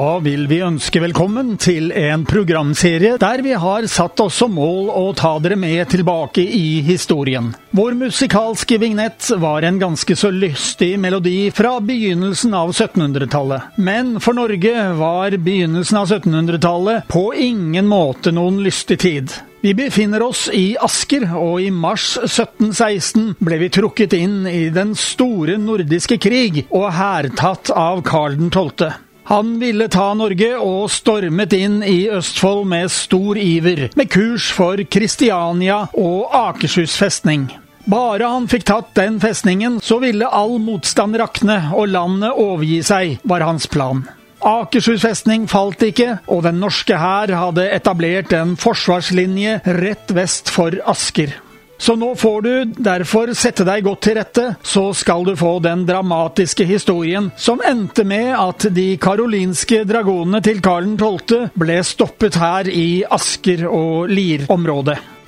Da vil vi ønske velkommen til en programserie der vi har satt oss som mål å ta dere med tilbake i historien. Vår musikalske vignett var en ganske så lystig melodi fra begynnelsen av 1700-tallet. Men for Norge var begynnelsen av 1700-tallet på ingen måte noen lystig tid. Vi befinner oss i Asker, og i mars 1716 ble vi trukket inn i den store nordiske krig og hærtatt av Karl 12. Han ville ta Norge og stormet inn i Østfold med stor iver, med kurs for Kristiania og Akershus festning. Bare han fikk tatt den festningen, så ville all motstand rakne og landet overgi seg, var hans plan. Akershus festning falt ikke, og den norske hær hadde etablert en forsvarslinje rett vest for Asker. Så nå får du derfor sette deg godt til rette, så skal du få den dramatiske historien som endte med at de karolinske dragonene til Karl 12. ble stoppet her i Asker og Lier-området.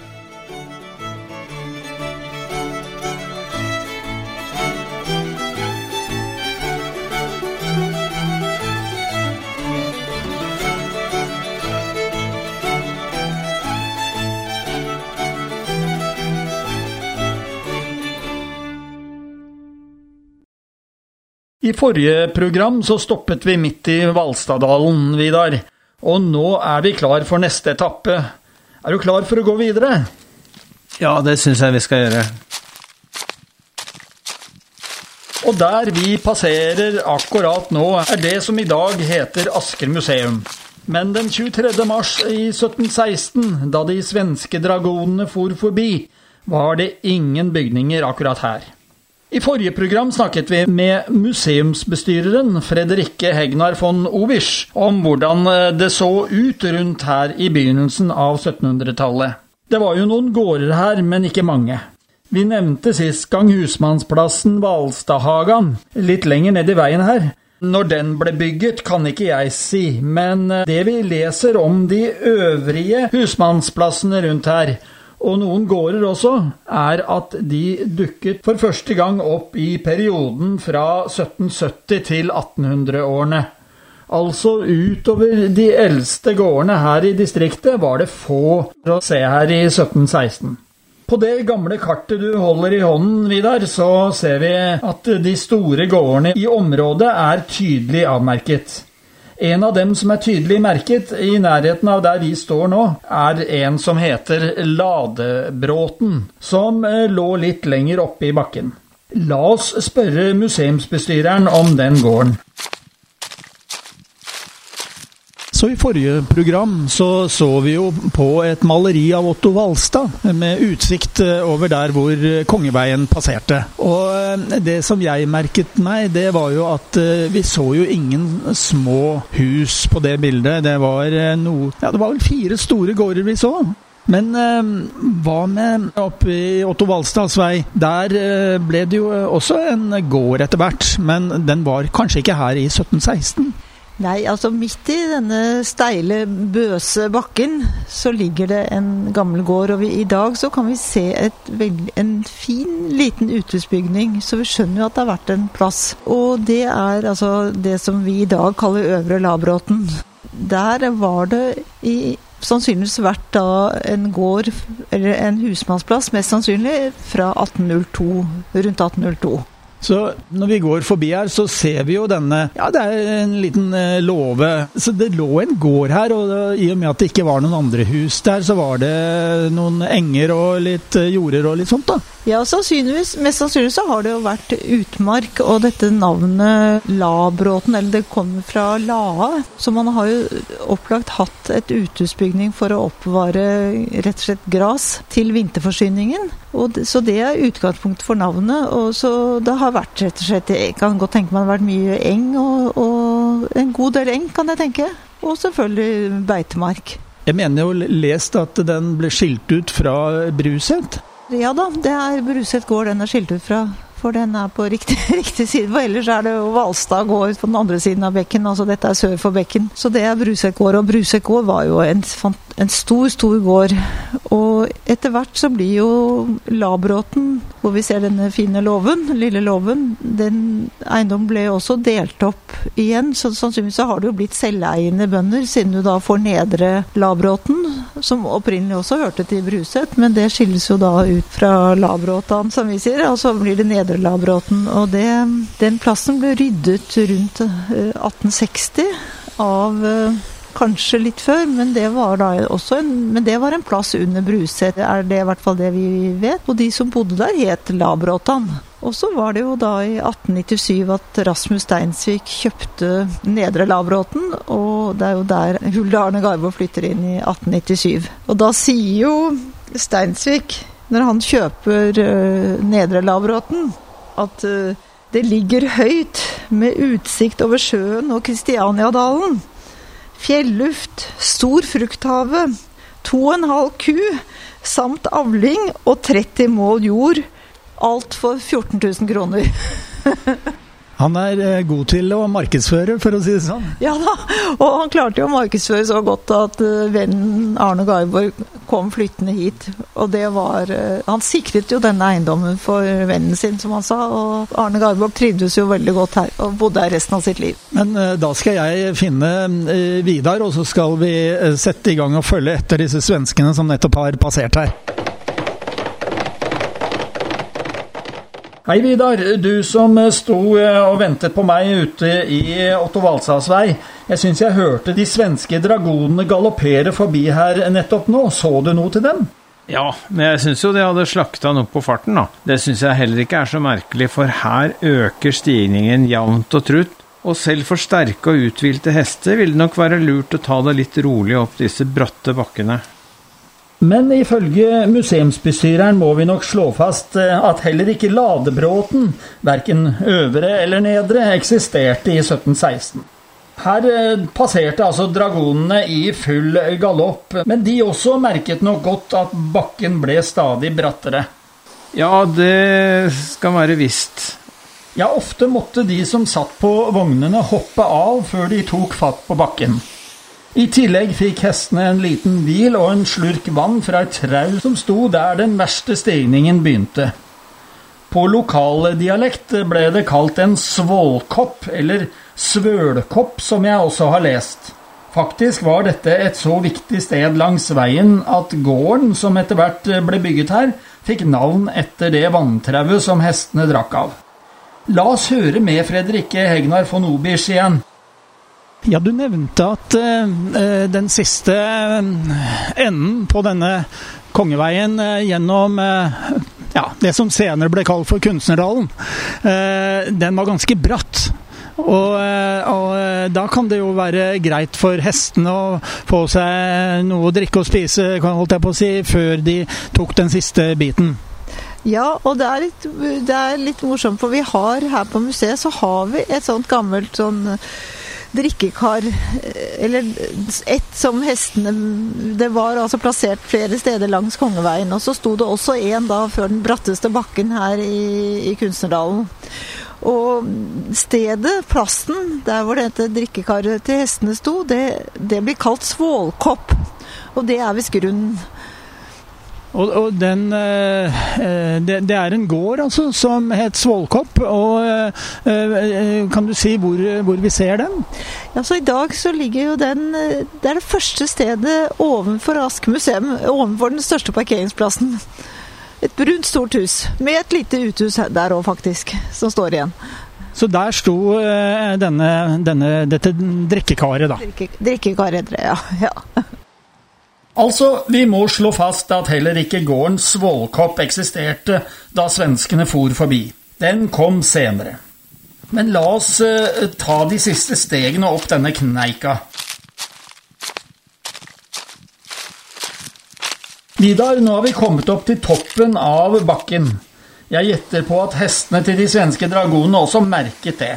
I forrige program så stoppet vi midt i Valstadalen, Vidar. Og nå er vi klar for neste etappe. Er du klar for å gå videre? Ja, det syns jeg vi skal gjøre. Og der vi passerer akkurat nå, er det som i dag heter Asker museum. Men den 23. mars i 1716, da de svenske dragonene for forbi, var det ingen bygninger akkurat her. I forrige program snakket vi med museumsbestyreren Fredrikke Hegnar von Owisch om hvordan eh, det så ut rundt her i begynnelsen av 1700-tallet. Det var jo noen gårder her, men ikke mange. Vi nevnte sist gang husmannsplassen Hvalstadhagan, litt lenger ned i veien her. Når den ble bygget, kan ikke jeg si, men eh, det vi leser om de øvrige husmannsplassene rundt her, og noen gårder også, er at de dukket for første gang opp i perioden fra 1770 til 1800-årene. Altså utover de eldste gårdene her i distriktet var det få å se her i 1716. På det gamle kartet du holder i hånden, Vidar, så ser vi at de store gårdene i området er tydelig avmerket. En av dem som er tydelig merket i nærheten av der vi står nå, er en som heter Ladebråten, som eh, lå litt lenger oppe i bakken. La oss spørre museumsbestyreren om den gården. Så I forrige program så, så vi jo på et maleri av Otto Walstad med utsikt eh, over der hvor eh, Kongeveien passerte. Og eh, Det som jeg merket meg, det var jo at vi så jo ingen små hus på det bildet. Det var noe Ja, det var vel fire store gårder vi så. Men hva med oppe i Otto Walstads vei? Der ble det jo også en gård etter hvert, men den var kanskje ikke her i 1716? Nei, altså midt i denne steile, bøse bakken så ligger det en gammel gård. Og vi, i dag så kan vi se veld, en fin, liten uthusbygning. Så vi skjønner jo at det har vært en plass. Og det er altså det som vi i dag kaller Øvre Labråten. Der var det i sannsynligvis vært da en gård, eller en husmannsplass, mest sannsynlig fra 1802, rundt 1802. Så når vi går forbi her, så ser vi jo denne Ja, det er en liten eh, låve. Så det lå en gård her, og i og med at det ikke var noen andre hus der, så var det noen enger og litt eh, jorder og litt sånt, da. Ja, sannsynligvis. Mest sannsynlig så har det jo vært utmark, og dette navnet Labråten, eller det kommer fra Lae. Så man har jo opplagt hatt et uthusbygning for å oppbevare rett og slett gras til vinterforsyningen. Det, så det er utgangspunktet for navnet. Og så det har vært rett og slett Jeg kan godt tenke meg det har vært mye eng, og, og en god del eng, kan jeg tenke. Og selvfølgelig beitemark. Jeg mener jo lest at den ble skilt ut fra Bruset? Ja da, det er Bruset gård den er skilt ut fra. For den er på riktig, riktig side. For ellers er det jo Hvalstad gård på den andre siden av bekken. Altså dette er sør for bekken. Så det er Bruset gård. Og Bruset gård var jo en, en, stor, stor gård. Og etter hvert så blir jo Labråten, hvor vi ser denne fine låven, lille låven, den eiendommen ble også delt opp igjen, så sannsynligvis så har det jo blitt selveiende bønder, siden du da får Nedre Labråten, som opprinnelig også hørte til Bruset, men det skilles jo da ut fra Labråtan, som vi sier, og så blir det Nedre Labråten. Og det, den plassen ble ryddet rundt 1860 eh, av eh, Kanskje litt før, men det var da også en, men det var en plass under Bruset. er det i hvert fall det vi vet. Og de som bodde der, het Labråtan. Og så var det jo da i 1897 at Rasmus Steinsvik kjøpte Nedre Lavråten, og det er jo der Hulde Arne Garbo flytter inn i 1897. Og da sier jo Steinsvik, når han kjøper uh, Nedre Lavråten, at uh, det ligger høyt med utsikt over sjøen og Kristianiadalen. Fjelluft, stor frukthave, to og en halv ku samt avling og 30 mål jord Alt for 14 000 kroner. Han er eh, god til å markedsføre, for å si det sånn. Ja da, og han klarte jo å markedsføre så godt at eh, vennen Arne Garborg kom flyttende hit. Og det var eh, Han sikret jo denne eiendommen for vennen sin, som han sa. Og Arne Garborg trivdes jo veldig godt her, og bodde her resten av sitt liv. Men da skal jeg finne Vidar, og så skal vi sette i gang og følge etter disse svenskene som nettopp har passert her. Hei, Vidar. Du som sto eh, og ventet på meg ute i Otto Walsas vei. Jeg syns jeg hørte de svenske dragonene galoppere forbi her nettopp nå. Så du noe til dem? Ja, men jeg syns jo de hadde slakta nok på farten, da. Det syns jeg heller ikke er så merkelig, for her øker stigningen jevnt og trutt. Og selv for sterke og uthvilte hester vil det nok være lurt å ta det litt rolig opp disse bratte bakkene. Men ifølge museumsbestyreren må vi nok slå fast eh, at heller ikke Ladebråten, verken øvre eller nedre, eksisterte i 1716. Her eh, passerte altså dragonene i full galopp, men de også merket nok godt at bakken ble stadig brattere. Ja, det skal være visst. Ja, ofte måtte de som satt på vognene hoppe av før de tok fatt på bakken. I tillegg fikk hestene en liten hvil og en slurk vann fra et trau som sto der den verste stigningen begynte. På lokaldialekt ble det kalt en svålkopp, eller svølkopp, som jeg også har lest. Faktisk var dette et så viktig sted langs veien at gården som etter hvert ble bygget her, fikk navn etter det vanntrauet som hestene drakk av. La oss høre med Fredrikke Hegnar von Obisch igjen. Ja, du nevnte at uh, den siste eh, enden på denne kongeveien uh, gjennom uh, ja, det som senere ble kalt for Kunstnerdalen, den var ganske bratt. Og, og, da kan det jo være greit for hestene å få seg noe å drikke og spise, holdt jeg på å si, før de tok den siste biten. Ja, og det er, litt, det er litt morsomt, for vi har her på museet så har vi et sånt gammelt sånn drikkekar eh, Eller ett som hestene Det var altså plassert flere steder langs Kongeveien. Og så sto det også en da før den bratteste bakken her i, i Kunstnerdalen. Og stedet, plassen, der hvor dette drikkekaret til hestene sto, det, det blir kalt Svålkopp. Og det er visst grunnen og, og den, eh, eh, det, det, er en gård altså, som het Svålkopp. og eh, Kan du si hvor, hvor, vi ser den? Ja, så I dag så ligger jo den Det er det første stedet ovenfor Ask museum. Ovenfor den største parkeringsplassen. Et brunt, stort hus. Med et lite uthus der òg, faktisk, som står igjen. Så der sto denne, denne, dette drikkekaret, da? Drikke, drikkekaret, ja. ja. Altså, vi må slå fast at heller ikke gården Svålkopp eksisterte da svenskene for forbi. Den kom senere. Men la oss uh, ta de siste stegene opp denne kneika. Vidar, nå har vi kommet opp til toppen av bakken. Jeg gjetter på at hestene til de svenske dragonene også merket det.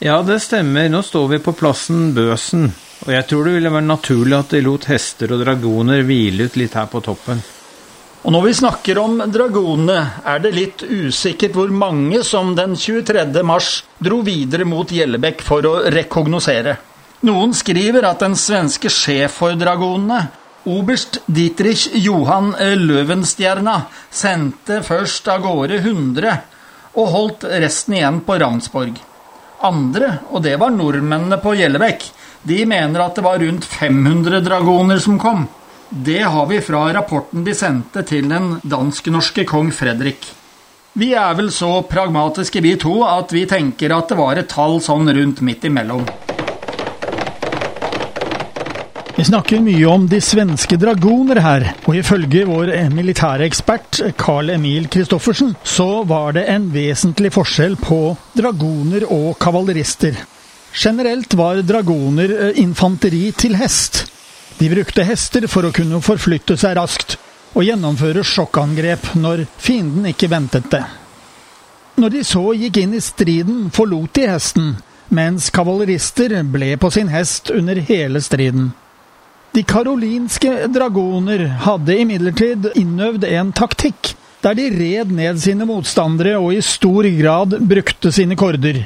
Ja, det stemmer. Nå står vi på plassen Bøsen. Og jeg tror det ville være naturlig at de lot hester og dragoner hvile ut litt her på toppen. Og når vi snakker om dragonene, er det litt usikkert hvor mange som den 23. mars dro videre mot Gjellebekk for å rekognosere. Noen skriver at den svenske sjef for dragonene, oberst Dietrich Johan Løvenstjerna, sendte først av gårde 100 og holdt resten igjen på Ravnsborg. andre, og det var nordmennene på Gjellebekk. De mener at det var rundt 500 dragoner som kom. Det har vi fra rapporten de sendte til den dansk-norske kong Fredrik. Vi er vel så pragmatiske vi to at vi tenker at det var et tall sånn rundt midt imellom. Vi snakker mye om de svenske dragoner her, og ifølge vår militære ekspert Carl Emil Kristoffersen, så var det en vesentlig forskjell på dragoner og kavalerister. Generelt var dragoner eh, infanteri til hest. De brukte hester for å kunne forflytte seg raskt og gjennomføre sjokkangrep når fienden ikke ventet det. Når de så gikk inn i striden, forlot de hesten, mens kavalerister ble på sin hest under hele striden. De karolinske dragoner hadde imidlertid innøvd en taktikk der de red ned sine motstandere og i stor grad brukte sine korder.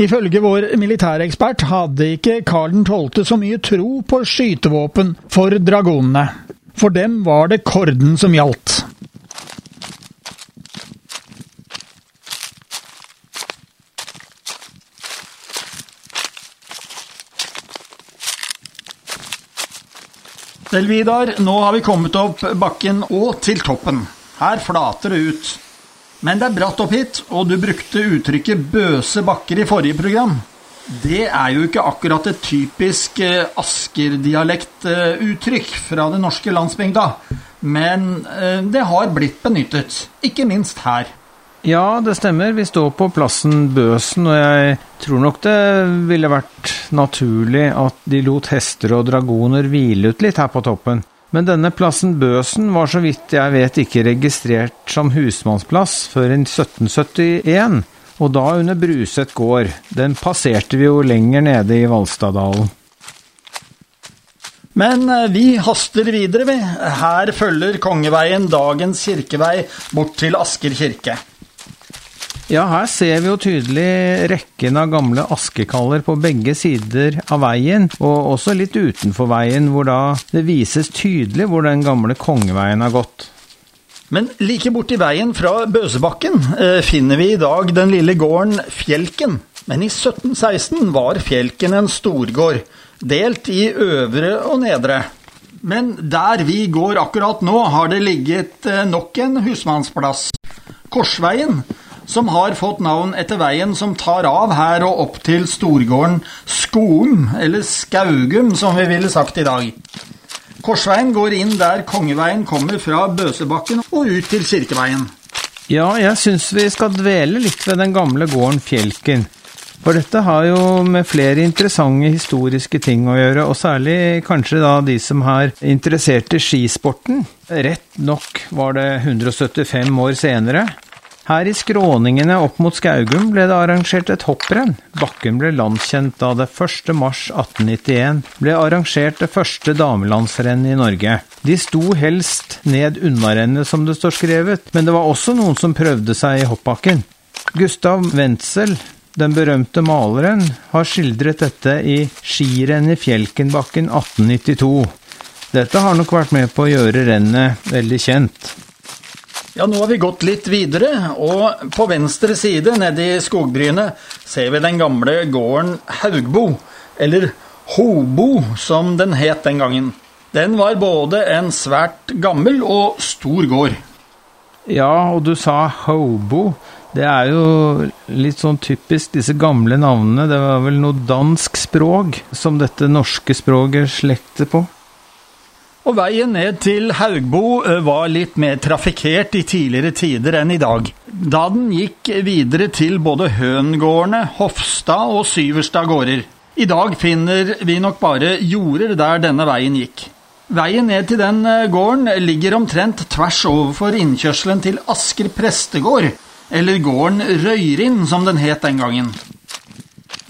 Ifølge vår militærekspert hadde ikke Karl 12. så mye tro på skytevåpen for dragonene. For dem var det korden som gjaldt. Vel, Vidar, nå har vi kommet opp bakken og til toppen. Her flater det ut. Men det er bratt opp hit, og du brukte uttrykket 'bøse bakker' i forrige program. Det er jo ikke akkurat et typisk eh, Asker-dialektuttrykk fra den norske landsbygda, men eh, det har blitt benyttet, ikke minst her. Ja, det stemmer. Vi står på plassen Bøsen, og jeg tror nok det ville vært naturlig at de lot hester og dragoner hvile ut litt her på toppen. Men denne plassen Bøsen var så vidt jeg vet ikke registrert som husmannsplass før i 1771, og da under Bruset gård. Den passerte vi jo lenger nede i Valstadalen. Men eh, vi haster videre, vi. Her følger Kongeveien dagens kirkevei bort til Asker kirke. Ja, her ser vi jo tydelig rekken av gamle askekaller på begge sider av veien, og også litt utenfor veien, hvor da det vises tydelig hvor den gamle kongeveien har gått. Men like borti veien fra Bøsebakken eh, finner vi i dag den lille gården Fjelken. Men i 1716 var Fjelken en storgård, delt i øvre og nedre. Men der vi går akkurat nå, har det ligget eh, nok en husmannsplass. Korsveien som har fått navn etter veien som tar av her og opp til storgården Skoum, eller Skaugum som vi ville sagt i dag. Korsveien går inn der Kongeveien kommer fra Bøsebakken og ut til Kirkeveien. Ja, jeg syns vi skal dvele litt ved den gamle gården Fjelken. For dette har jo med flere interessante historiske ting å gjøre, og særlig kanskje da de som er interessert i skisporten. Rett nok var det 175 år senere, her i skråningene opp mot Skaugum ble det arrangert et hopprenn. Bakken ble landskjent da det 1. mars 1891 ble arrangert det første damelandsrennet i Norge. De sto helst ned unnarennet, som det står skrevet, men det var også noen som prøvde seg i hoppbakken. Gustav Wenzel, den berømte maleren, har skildret dette i Skirenn i Fjelkenbakken 1892. Dette har nok vært med på å gjøre rennet veldig kjent. Ja, nå har vi gått litt videre, og på venstre side nede i skogbrynet ser vi den gamle gården Haugbo, eller Hobo som den het den gangen. Den var både en svært gammel og stor gård. Ja, og du sa Hobo. Det er jo litt sånn typisk disse gamle navnene. Det var vel noe dansk språk som dette norske språket slekter på? Og veien ned til Haugbo var litt mer trafikkert i tidligere tider enn i dag, da den gikk videre til både Høngårdene, Hofstad og Syverstad gårder. I dag finner vi nok bare jorder der denne veien gikk. Veien ned til den gården ligger omtrent tvers overfor innkjørselen til Asker prestegård, eller gården Røyrin som den het den gangen.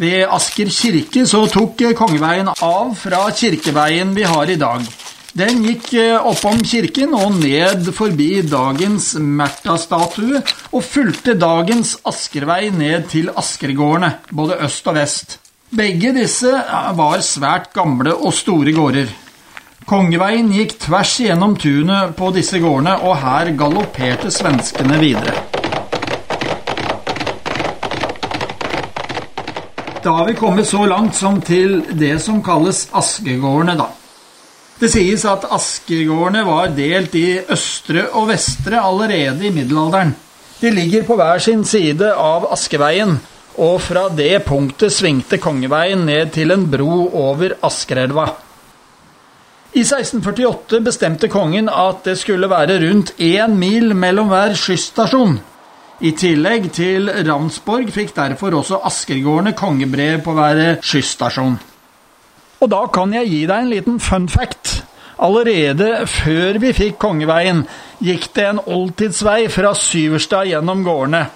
Ved Asker kirke så tok kongeveien av fra kirkeveien vi har i dag. Den gikk eh, oppom kirken og ned forbi dagens Märtha-statue, og fulgte dagens Askervei ned til Askergårdene, både øst og vest. Begge disse var svært gamle og store gårder. Kongeveien gikk tvers gjennom tunet på disse gårdene, og her galopperte svenskene videre. Da har vi kommet så langt som til det som kalles Askegårdene, da. Det sies at Askegårdene var delt i østre og vestre allerede i middelalderen. De ligger på hver sin side av Askeveien, og fra det punktet svingte Kongeveien ned til en bro over Askerelva. I 1648 bestemte kongen at det skulle være rundt én mil mellom hver skysstasjon. I tillegg til Ravnsborg fikk derfor også Askergårdene kongebrev på hver skysstasjon. Og da kan jeg gi deg en liten fun fact. Allerede før vi fikk Kongeveien, gikk det en oldtidsvei fra Syverstad gjennom gårdene,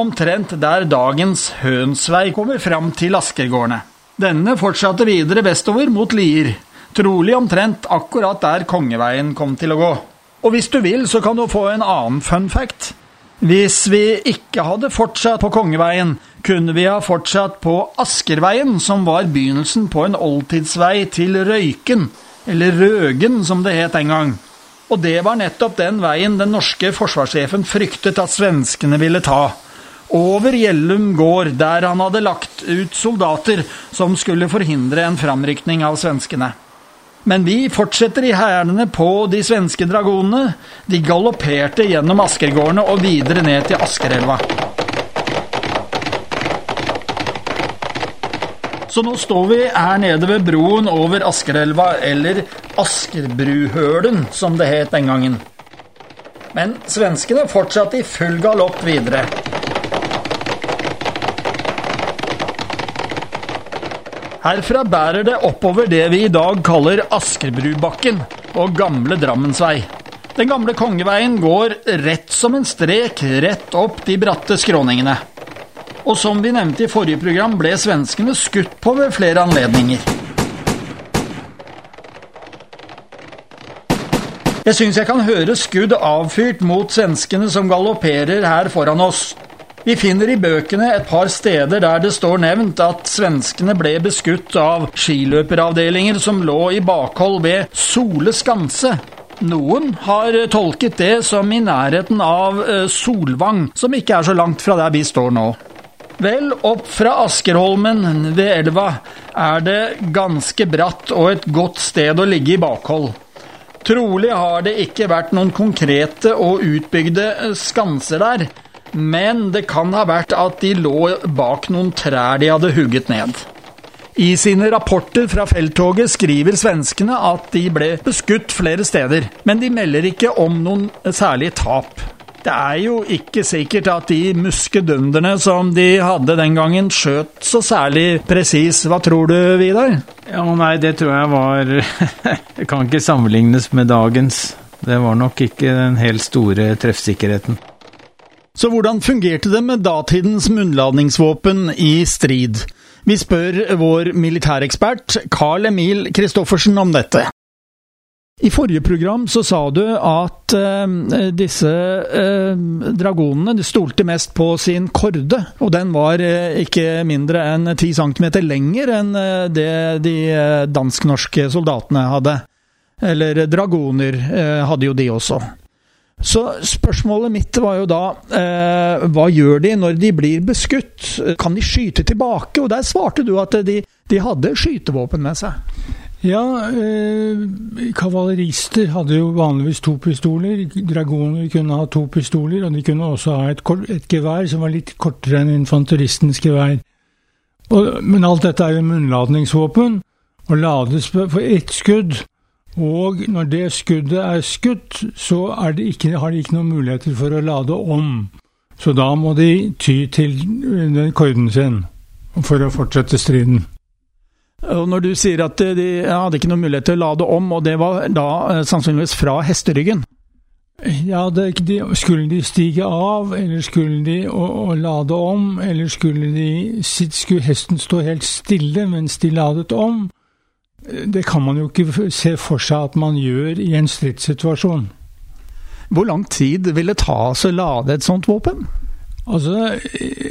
omtrent der dagens Hønsvei kommer fram til Askergårdene. Denne fortsatte videre vestover mot Lier trolig omtrent akkurat der Kongeveien kom til å gå. Og hvis du vil, så kan du få en annen fun fact. Hvis vi ikke hadde fortsatt på Kongeveien, kunne vi ha fortsatt på Askerveien, som var begynnelsen på en oldtidsvei til Røyken, eller Røgen som det het en gang. Og det var nettopp den veien den norske forsvarssjefen fryktet at svenskene ville ta. Over Gjellum gård, der han hadde lagt ut soldater som skulle forhindre en framrykning av svenskene. Men vi fortsetter i hælene på de svenske dragonene. De galopperte gjennom Askergårdene og videre ned til Askerelva. Så nå står vi her nede ved broen over Askerelva, eller Askerbruhølen, som det het den gangen. Men svenskene fortsatte i full galopp videre. Herfra bærer det oppover det vi i dag kaller Askerbrubakken og Gamle Drammensvei. Den gamle kongeveien går rett som en strek rett opp de bratte skråningene. Og som vi nevnte i forrige program, ble svenskene skutt på ved flere anledninger. Jeg syns jeg kan høre skudd avfyrt mot svenskene som galopperer her foran oss. Vi finner i bøkene et par steder der det står nevnt at svenskene ble beskutt av skiløperavdelinger som lå i bakhold ved Sole skanse. Noen har tolket det som i nærheten av eh, Solvang, som ikke er så langt fra der vi står nå. Vel, opp fra Askerholmen ved elva er det ganske bratt og et godt sted å ligge i bakhold. Trolig har det ikke vært noen konkrete og utbygde eh, skanser der, men det kan ha vært at de lå bak noen trær de hadde hugget ned. I sine rapporter fra felttoget skriver svenskene at de ble beskutt flere steder, men de melder ikke om noen særlige tap. Det er jo ikke sikkert at de muskedunderne som de hadde den gangen, skjøt så særlig presis. Hva tror du, Vidar? Ja, nei, det tror jeg var Det kan ikke sammenlignes med dagens. Det var nok ikke den helt store treffsikkerheten. Så hvordan fungerte det med datidens munnladningsvåpen i strid? Vi spør vår militærekspert Carl Emil Kristoffersen om dette. I forrige program så sa du at eh, disse eh, dragonene stolte mest på sin korde, og den var eh, ikke mindre enn ti centimeter lenger enn det de dansk-norske soldatene hadde. Eller dragoner hadde jo de også. Så spørsmålet mitt var jo da eh, hva gjør de når de blir beskutt? Kan de skyte tilbake? Og der svarte du at de, de hadde skytevåpen med seg. Ja, eh, kavalerister hadde jo vanligvis to pistoler. Dragoner kunne ha to pistoler, og de kunne også ha et, et gevær som var litt kortere enn infanteristens gevær. Og, men alt dette er jo munnladningsvåpen, og lades for ett skudd. Og når det skuddet er skutt, så er ikke, har de ikke noen muligheter for å lade om. Så da må de ty til den korden sin for å fortsette striden. Og Når du sier at de hadde ikke noen mulighet til å lade om, og det var da eh, sannsynligvis fra hesteryggen? Ja, de, skulle de stige av, eller skulle de å, å lade om, eller skulle, de, skulle hesten stå helt stille mens de ladet om? Det kan man jo ikke se for seg at man gjør i en stridssituasjon. Hvor lang tid vil det ta å lade et sånt våpen? Altså,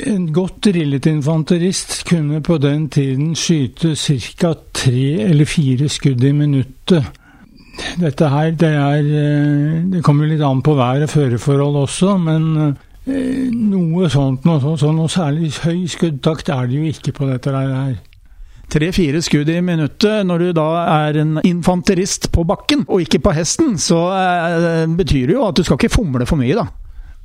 En godt drillet infanterist kunne på den tiden skyte ca. tre eller fire skudd i minuttet. Dette her, det er Det kommer litt an på vær og føreforhold også, men Eh, noe sånt, noe, sånt, så noe særlig høy skuddtakt er det jo ikke på dette her. Tre-fire skudd i minuttet når du da er en infanterist på bakken, og ikke på hesten, så eh, betyr det jo at du skal ikke fomle for mye, da.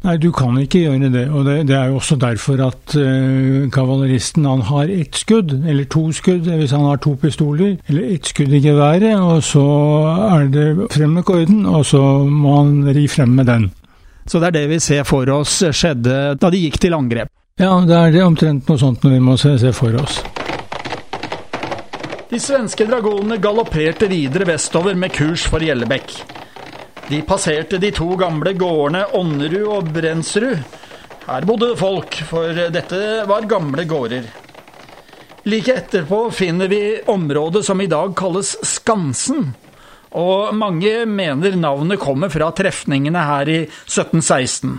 Nei, du kan ikke gjøre det. Og det, det er jo også derfor at uh, kavaleristen han har ett skudd, eller to skudd hvis han har to pistoler, eller ett skudd i geværet, og så er det frem med korden, og så må han ri frem med den. Så det er det vi ser for oss skjedde da de gikk til angrep? Ja, det er det omtrent noe sånt vi må se, se for oss. De svenske dragonene galopperte videre vestover med kurs for Gjellebekk. De passerte de to gamle gårdene Ånnerud og Brensrud. Her bodde folk, for dette var gamle gårder. Like etterpå finner vi området som i dag kalles Skansen. Og mange mener navnet kommer fra trefningene her i 1716.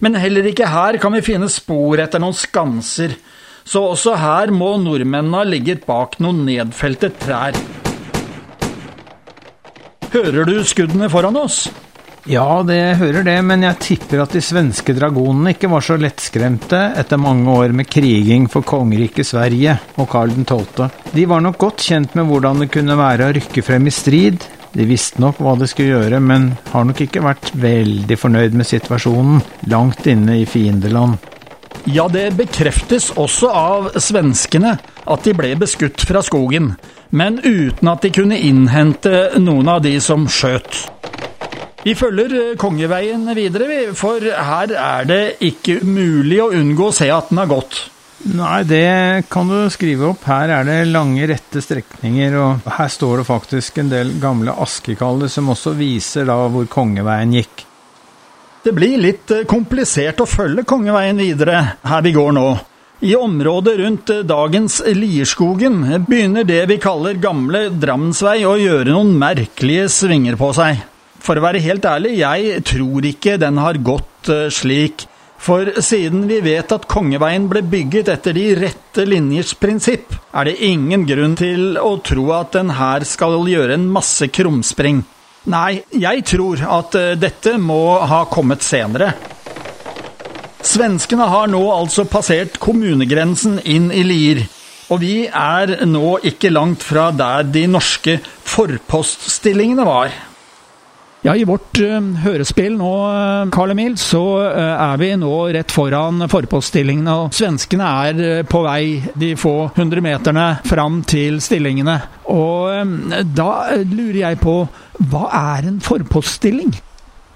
Men heller ikke her kan vi finne spor etter noen skanser, så også her må nordmennene ha ligget bak noen nedfelte trær. Hører du skuddene foran oss? Ja, det hører det, men jeg tipper at de svenske dragonene ikke var så lettskremte etter mange år med kriging for kongeriket Sverige og Karl 12. De var nok godt kjent med hvordan det kunne være å rykke frem i strid. De visste nok hva de skulle gjøre, men har nok ikke vært veldig fornøyd med situasjonen langt inne i fiendeland. Ja, det bekreftes også av svenskene at de ble beskutt fra skogen men uten at de kunne innhente noen av de som skjøt. Vi følger eh, Kongeveien videre, for her er det ikke mulig å unngå å se at den har gått. Nei, det kan du skrive opp. Her er det lange, rette strekninger, og her står det faktisk en del gamle askekaller som også viser da hvor Kongeveien gikk. Det blir litt eh, komplisert å følge Kongeveien videre her vi går nå. I området rundt dagens Lierskogen begynner det vi kaller gamle Drammensvei å gjøre noen merkelige svinger på seg. For å være helt ærlig, jeg tror ikke den har gått eh, slik. For siden vi vet at Kongeveien ble bygget etter de rette linjers prinsipp, er det ingen grunn til å tro at den her skal gjøre en masse krumspring. Nei, jeg tror at eh, dette må ha kommet senere. Svenskene har nå altså passert kommunegrensen inn i Lier. Og vi er nå ikke langt fra der de norske forpoststillingene var. Ja, I vårt uh, hørespill nå, uh, Carl Emil, så uh, er vi nå rett foran forpoststillingene. Og svenskene er på vei de få hundre meterne fram til stillingene. Og da lurer jeg på, hva er en forpoststilling?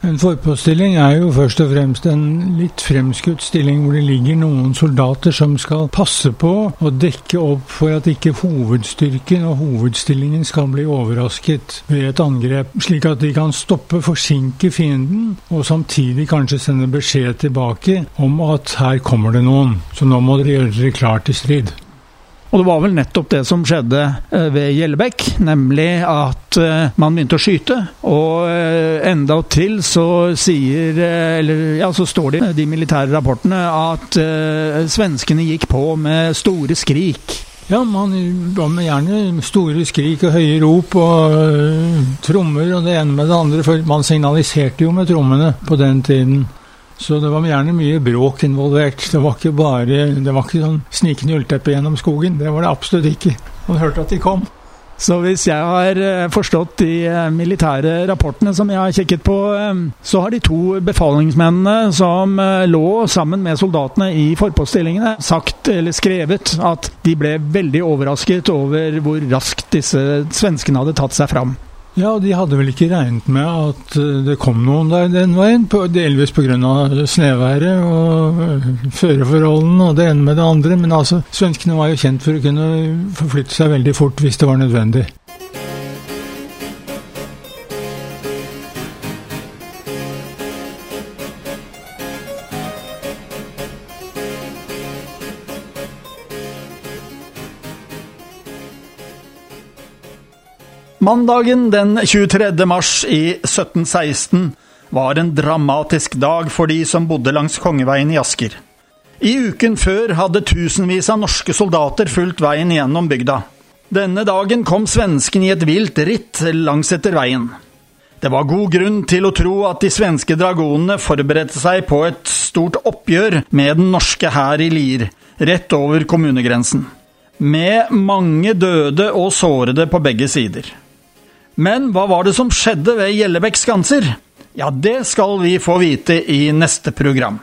En forpåstilling er jo først og fremst en litt fremskutt stilling hvor det ligger noen soldater som skal passe på og dekke opp for at ikke hovedstyrken og hovedstillingen skal bli overrasket ved et angrep, slik at de kan stoppe, forsinke fienden, og samtidig kanskje sende beskjed tilbake om at her kommer det noen, så nå må dere gjøre dere klar til strid. Og det var vel nettopp det som skjedde eh, ved Gjellebekk, nemlig at eh, man begynte å skyte. Og endatil enda til så sier Eller ja, så står det i de militære rapportene at svenskene gikk på med store skrik. Ja, man var med gjerne store skrik og høye rop og trommer og det ene med det andre, for man signaliserte jo med trommene på den tiden. Så det var gjerne mye bråk involvert. Det var ikke bare det var ikke sånn snikende ullteppe gjennom skogen. Det var det absolutt ikke. Man hørte at de kom. Så hvis jeg har eh, forstått de eh, militære rapportene som jeg har kikket på, eh, så har de to befalingsmennene som lå sammen med soldatene i forpoststillingene, sagt eller skrevet at de ble veldig overrasket over hvor raskt disse svenskene hadde tatt seg fram. Ja, de hadde vel ikke regnet med at eh, det kom noen der den veien, delvis pga. sneværet og eh, føreforholdene og det ene med det andre. Men altså, svenskene var jo kjent for å kunne forflytte seg veldig fort hvis det var nødvendig. Mandagen den 23. mars i 1716 var en dramatisk dag for de som bodde langs Kongeveien i Asker. I uken før hadde tusenvis av norske soldater fulgt veien gjennom bygda. Denne dagen kom svensken i et vilt ritt langs etter veien. Det var god grunn til å tro at de svenske dragonene forberedte seg på et stort oppgjør med den norske hær i Lier, rett over kommunegrensen. Med mange døde og sårede på begge sider. Men hva var det som skjedde ved Gjellebekk skanser? Ja, det skal vi få vite i neste program.